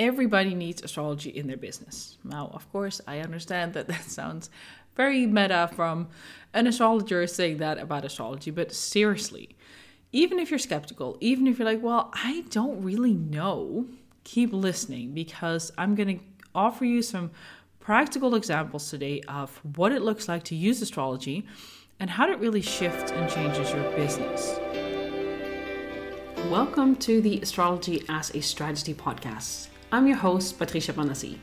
Everybody needs astrology in their business. Now, of course, I understand that that sounds very meta from an astrologer saying that about astrology, but seriously, even if you're skeptical, even if you're like, well, I don't really know, keep listening because I'm going to offer you some practical examples today of what it looks like to use astrology and how it really shifts and changes your business. Welcome to the Astrology as a Strategy podcast. I'm your host, Patricia Panassi.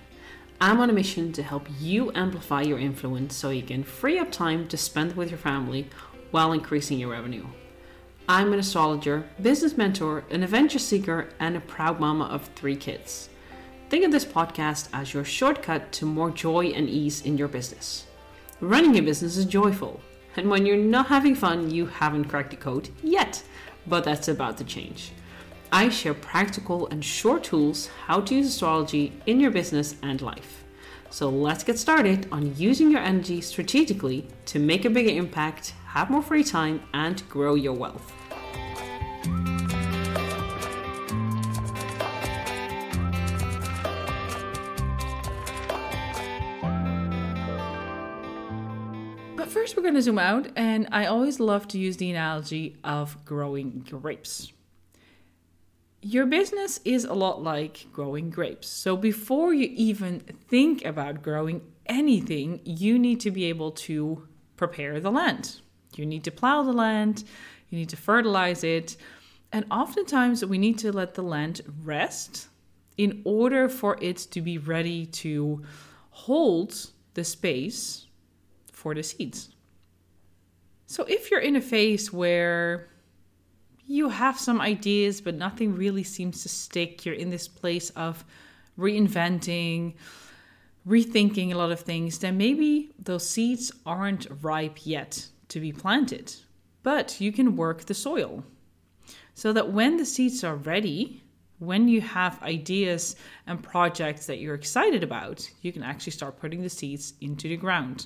I'm on a mission to help you amplify your influence so you can free up time to spend with your family while increasing your revenue. I'm an astrologer, business mentor, an adventure seeker, and a proud mama of three kids. Think of this podcast as your shortcut to more joy and ease in your business. Running a business is joyful, and when you're not having fun, you haven't cracked the code yet, but that's about to change. I share practical and short tools how to use astrology in your business and life. So let's get started on using your energy strategically to make a bigger impact, have more free time, and grow your wealth. But first, we're going to zoom out, and I always love to use the analogy of growing grapes. Your business is a lot like growing grapes. So, before you even think about growing anything, you need to be able to prepare the land. You need to plow the land, you need to fertilize it, and oftentimes we need to let the land rest in order for it to be ready to hold the space for the seeds. So if you're in a phase where you have some ideas, but nothing really seems to stick, you're in this place of reinventing, rethinking a lot of things, then maybe those seeds aren't ripe yet to be planted. But you can work the soil so that when the seeds are ready, when you have ideas and projects that you're excited about, you can actually start putting the seeds into the ground.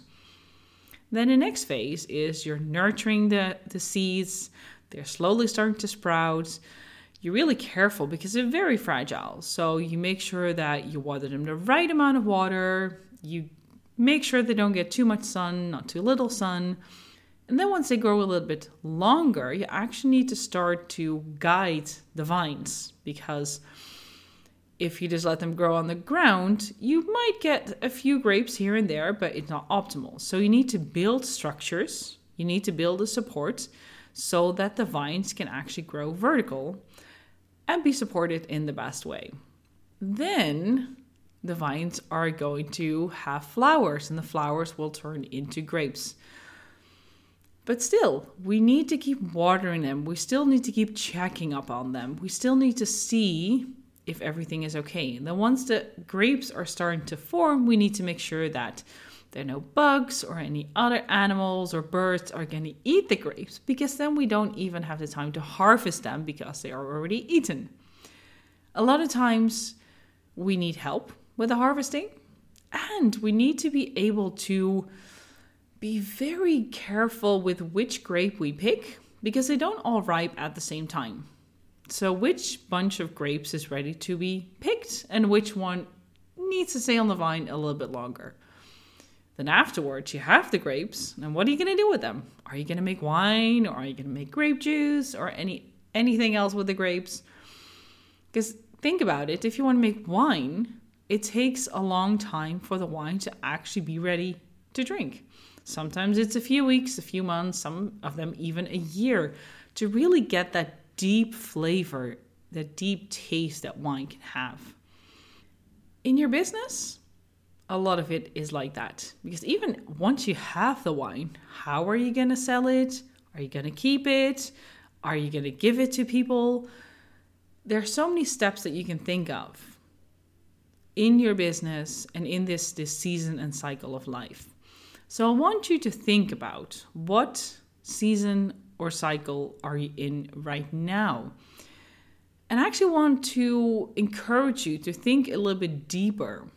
Then the next phase is you're nurturing the, the seeds, they're slowly starting to sprout. You're really careful because they're very fragile. So you make sure that you water them the right amount of water. You make sure they don't get too much sun, not too little sun. And then once they grow a little bit longer, you actually need to start to guide the vines because if you just let them grow on the ground, you might get a few grapes here and there, but it's not optimal. So you need to build structures, you need to build a support so that the vines can actually grow vertical and be supported in the best way. Then the vines are going to have flowers, and the flowers will turn into grapes. But still, we need to keep watering them. We still need to keep checking up on them. We still need to see if everything is okay. Then once the grapes are starting to form, we need to make sure that there are no bugs or any other animals or birds are going to eat the grapes because then we don't even have the time to harvest them because they are already eaten. A lot of times we need help with the harvesting and we need to be able to be very careful with which grape we pick because they don't all ripe at the same time. So, which bunch of grapes is ready to be picked and which one needs to stay on the vine a little bit longer? Then, afterwards, you have the grapes, and what are you going to do with them? Are you going to make wine or are you going to make grape juice or any anything else with the grapes? Because think about it if you want to make wine, it takes a long time for the wine to actually be ready to drink. Sometimes it's a few weeks, a few months, some of them even a year to really get that deep flavor, that deep taste that wine can have. In your business, a lot of it is like that. Because even once you have the wine, how are you going to sell it? Are you going to keep it? Are you going to give it to people? There are so many steps that you can think of in your business and in this, this season and cycle of life. So I want you to think about what season or cycle are you in right now? And I actually want to encourage you to think a little bit deeper.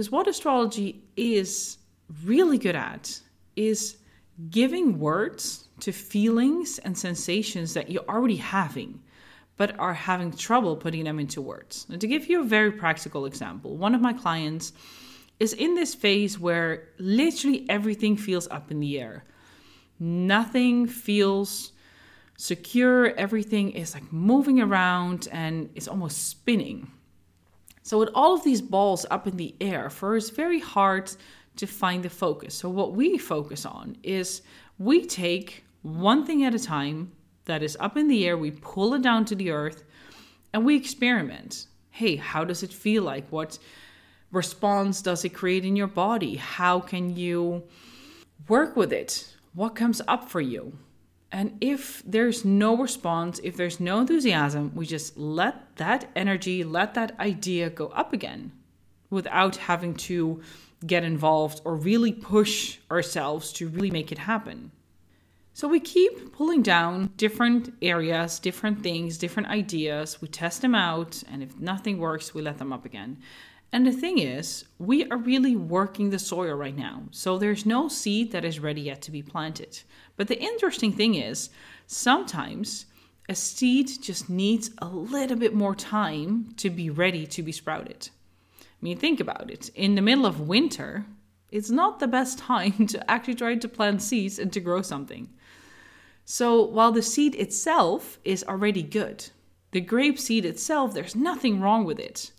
Because what astrology is really good at is giving words to feelings and sensations that you're already having, but are having trouble putting them into words. And to give you a very practical example, one of my clients is in this phase where literally everything feels up in the air. Nothing feels secure, everything is like moving around and it's almost spinning. So, with all of these balls up in the air, for it's very hard to find the focus. So, what we focus on is we take one thing at a time that is up in the air, we pull it down to the earth, and we experiment. Hey, how does it feel like? What response does it create in your body? How can you work with it? What comes up for you? And if there's no response, if there's no enthusiasm, we just let that energy, let that idea go up again without having to get involved or really push ourselves to really make it happen. So we keep pulling down different areas, different things, different ideas. We test them out, and if nothing works, we let them up again. And the thing is, we are really working the soil right now. So there's no seed that is ready yet to be planted. But the interesting thing is, sometimes a seed just needs a little bit more time to be ready to be sprouted. I mean, think about it. In the middle of winter, it's not the best time to actually try to plant seeds and to grow something. So while the seed itself is already good, the grape seed itself, there's nothing wrong with it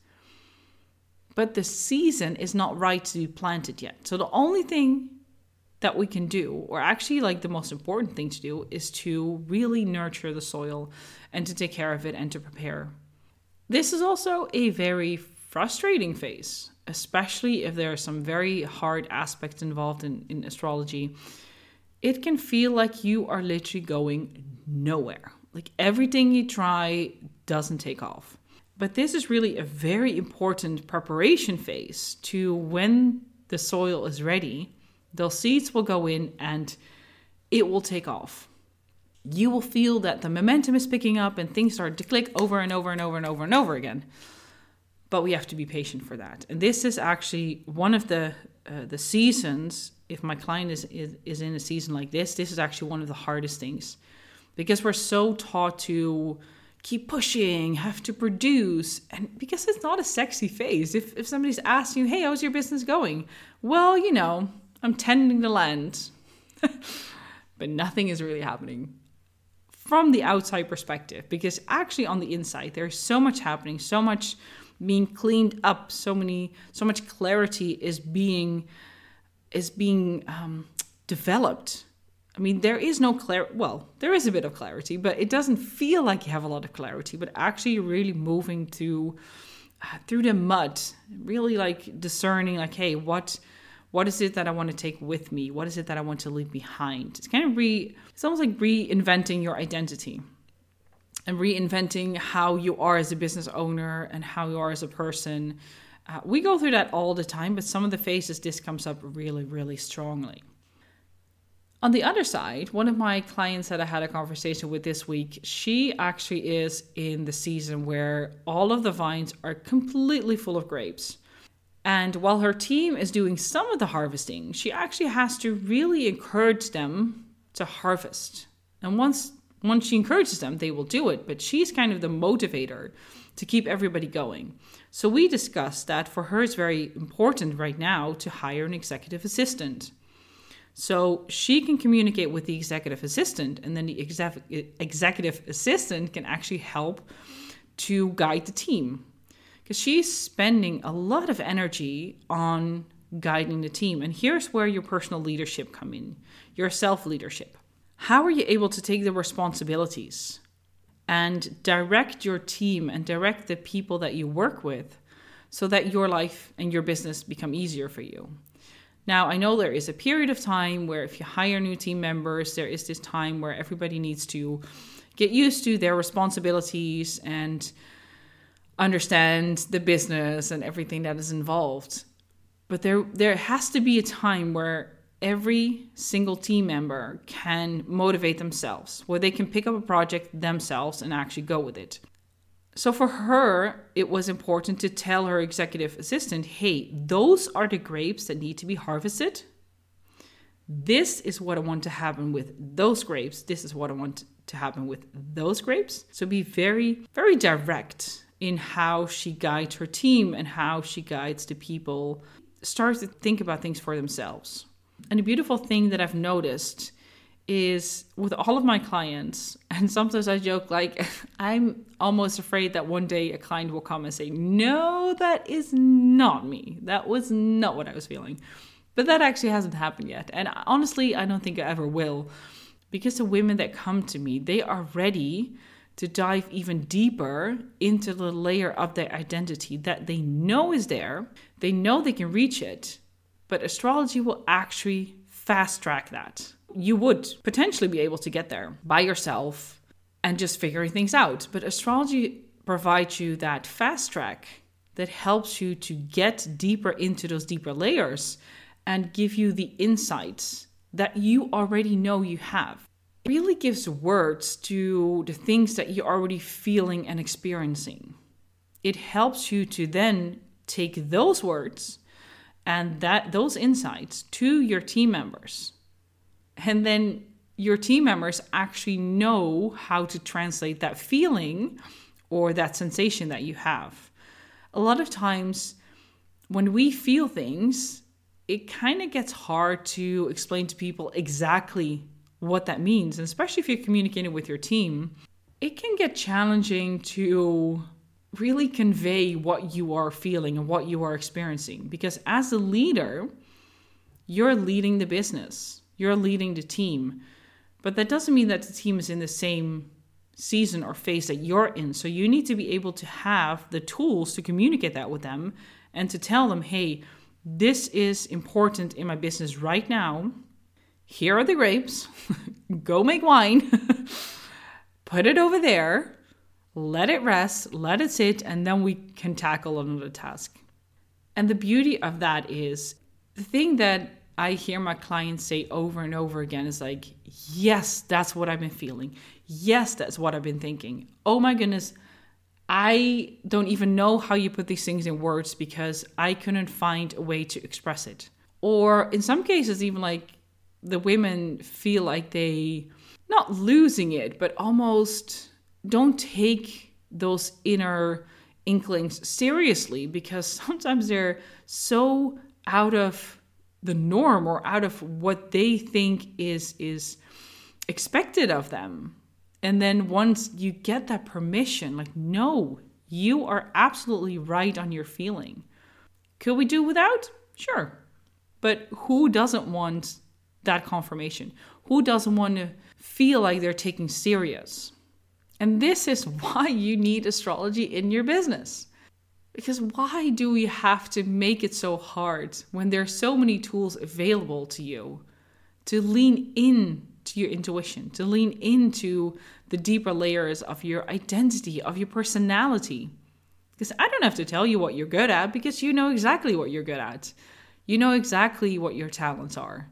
but the season is not right to be planted yet. So the only thing that we can do, or actually like the most important thing to do, is to really nurture the soil and to take care of it and to prepare. This is also a very frustrating phase, especially if there are some very hard aspects involved in, in astrology. It can feel like you are literally going nowhere. Like everything you try doesn't take off. But this is really a very important preparation phase to when the soil is ready, the seeds will go in and it will take off. You will feel that the momentum is picking up and things start to click over and over and over and over and over again. But we have to be patient for that. And this is actually one of the uh, the seasons. If my client is, is is in a season like this, this is actually one of the hardest things because we're so taught to keep pushing, have to produce. And because it's not a sexy phase, if, if somebody's asking you, hey, how's your business going? Well, you know, I'm tending the land, but nothing is really happening from the outside perspective. Because actually, on the inside, there's so much happening, so much being cleaned up, so many, so much clarity is being is being um, developed I mean, there is no clear. Well, there is a bit of clarity, but it doesn't feel like you have a lot of clarity. But actually, you're really moving to uh, through the mud, really like discerning, like, hey, what what is it that I want to take with me? What is it that I want to leave behind? It's kind of re. It's almost like reinventing your identity and reinventing how you are as a business owner and how you are as a person. Uh, we go through that all the time, but some of the phases this comes up really, really strongly. On the other side, one of my clients that I had a conversation with this week, she actually is in the season where all of the vines are completely full of grapes. And while her team is doing some of the harvesting, she actually has to really encourage them to harvest. And once once she encourages them, they will do it, but she's kind of the motivator to keep everybody going. So we discussed that for her it's very important right now to hire an executive assistant. So she can communicate with the executive assistant, and then the exec- executive assistant can actually help to guide the team. Because she's spending a lot of energy on guiding the team. And here's where your personal leadership come in, your self-leadership. How are you able to take the responsibilities and direct your team and direct the people that you work with so that your life and your business become easier for you? Now, I know there is a period of time where if you hire new team members, there is this time where everybody needs to get used to their responsibilities and understand the business and everything that is involved. But there there has to be a time where every single team member can motivate themselves, where they can pick up a project themselves and actually go with it. So for her, it was important to tell her executive assistant, hey, those are the grapes that need to be harvested. This is what I want to happen with those grapes. This is what I want to happen with those grapes. So be very, very direct in how she guides her team and how she guides the people. Start to think about things for themselves. And the beautiful thing that I've noticed is with all of my clients, and sometimes I joke like I'm almost afraid that one day a client will come and say, No, that is not me. That was not what I was feeling. But that actually hasn't happened yet. And honestly, I don't think I ever will. Because the women that come to me, they are ready to dive even deeper into the layer of their identity that they know is there. They know they can reach it, but astrology will actually fast track that you would potentially be able to get there by yourself and just figuring things out. But astrology provides you that fast track that helps you to get deeper into those deeper layers and give you the insights that you already know you have. It really gives words to the things that you're already feeling and experiencing. It helps you to then take those words and that those insights to your team members and then your team members actually know how to translate that feeling or that sensation that you have. A lot of times, when we feel things, it kind of gets hard to explain to people exactly what that means. And especially if you're communicating with your team, it can get challenging to really convey what you are feeling and what you are experiencing. Because as a leader, you're leading the business you're leading the team. But that doesn't mean that the team is in the same season or phase that you're in. So you need to be able to have the tools to communicate that with them and to tell them, hey, this is important in my business right now. Here are the grapes. Go make wine. Put it over there. Let it rest, let it sit, and then we can tackle another task. And the beauty of that is the thing that I hear my clients say over and over again is like, yes, that's what I've been feeling. Yes, that's what I've been thinking. Oh my goodness, I don't even know how you put these things in words because I couldn't find a way to express it. Or in some cases, even like the women feel like they, not losing it, but almost don't take those inner inklings seriously because sometimes they're so out of the norm or out of what they think is is expected of them. And then once you get that permission like no you are absolutely right on your feeling. Could we do without? Sure. But who doesn't want that confirmation? Who doesn't want to feel like they're taking serious? And this is why you need astrology in your business because why do we have to make it so hard when there are so many tools available to you to lean in to your intuition, to lean into the deeper layers of your identity, of your personality? Because I don't have to tell you what you're good at because you know exactly what you're good at. You know exactly what your talents are.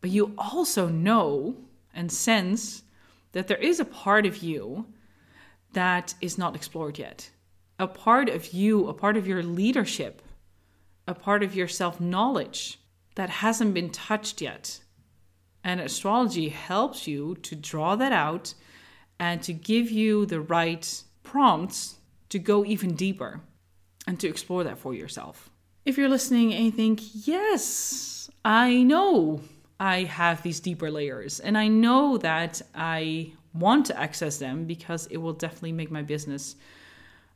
But you also know and sense that there is a part of you that is not explored yet a part of you, a part of your leadership, a part of your self knowledge that hasn't been touched yet. And astrology helps you to draw that out and to give you the right prompts to go even deeper and to explore that for yourself. If you're listening and you think, yes, I know I have these deeper layers and I know that I want to access them because it will definitely make my business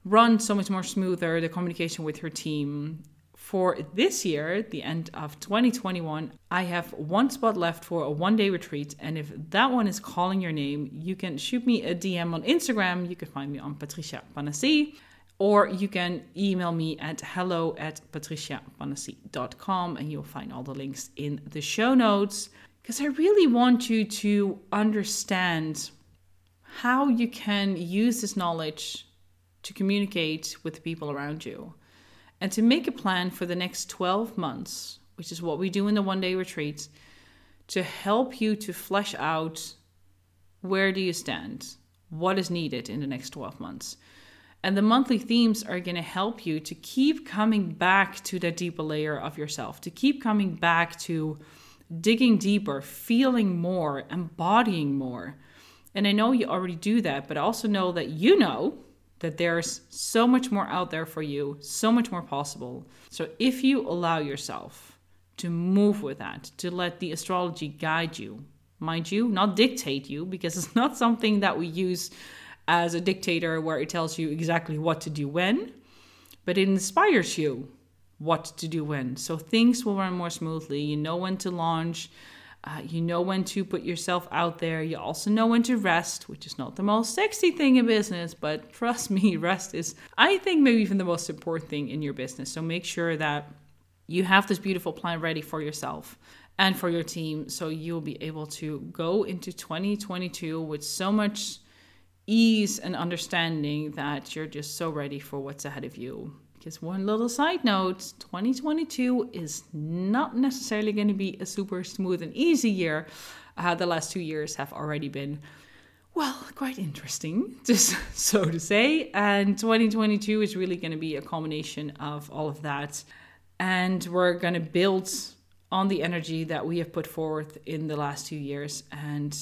run so much more smoother the communication with her team. For this year, the end of 2021, I have one spot left for a one day retreat. And if that one is calling your name, you can shoot me a DM on Instagram. You can find me on Patricia Panassi, or you can email me at hello at patriciapanassi.com and you'll find all the links in the show notes. Because I really want you to understand how you can use this knowledge to communicate with the people around you and to make a plan for the next 12 months, which is what we do in the one day retreat, to help you to flesh out where do you stand? What is needed in the next 12 months? And the monthly themes are going to help you to keep coming back to that deeper layer of yourself, to keep coming back to digging deeper, feeling more, embodying more, And I know you already do that, but I also know that you know that there's so much more out there for you, so much more possible. So if you allow yourself to move with that, to let the astrology guide you, mind you, not dictate you, because it's not something that we use as a dictator where it tells you exactly what to do when, but it inspires you what to do when. So things will run more smoothly. You know when to launch. Uh, you know when to put yourself out there. You also know when to rest, which is not the most sexy thing in business, but trust me, rest is, I think, maybe even the most important thing in your business. So make sure that you have this beautiful plan ready for yourself and for your team so you'll be able to go into 2022 with so much ease and understanding that you're just so ready for what's ahead of you. Because one little side note 2022 is not necessarily going to be a super smooth and easy year. Uh, the last two years have already been, well, quite interesting, just so to say. And 2022 is really going to be a combination of all of that. And we're going to build on the energy that we have put forth in the last two years and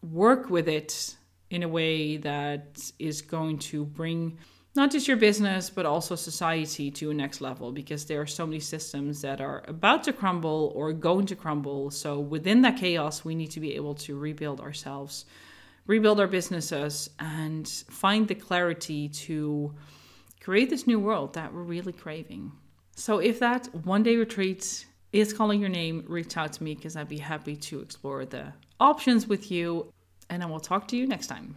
work with it in a way that is going to bring not just your business, but also society to a next level because there are so many systems that are about to crumble or going to crumble. So, within that chaos, we need to be able to rebuild ourselves, rebuild our businesses, and find the clarity to create this new world that we're really craving. So, if that one day retreat is calling your name, reach out to me because I'd be happy to explore the options with you. And I will talk to you next time.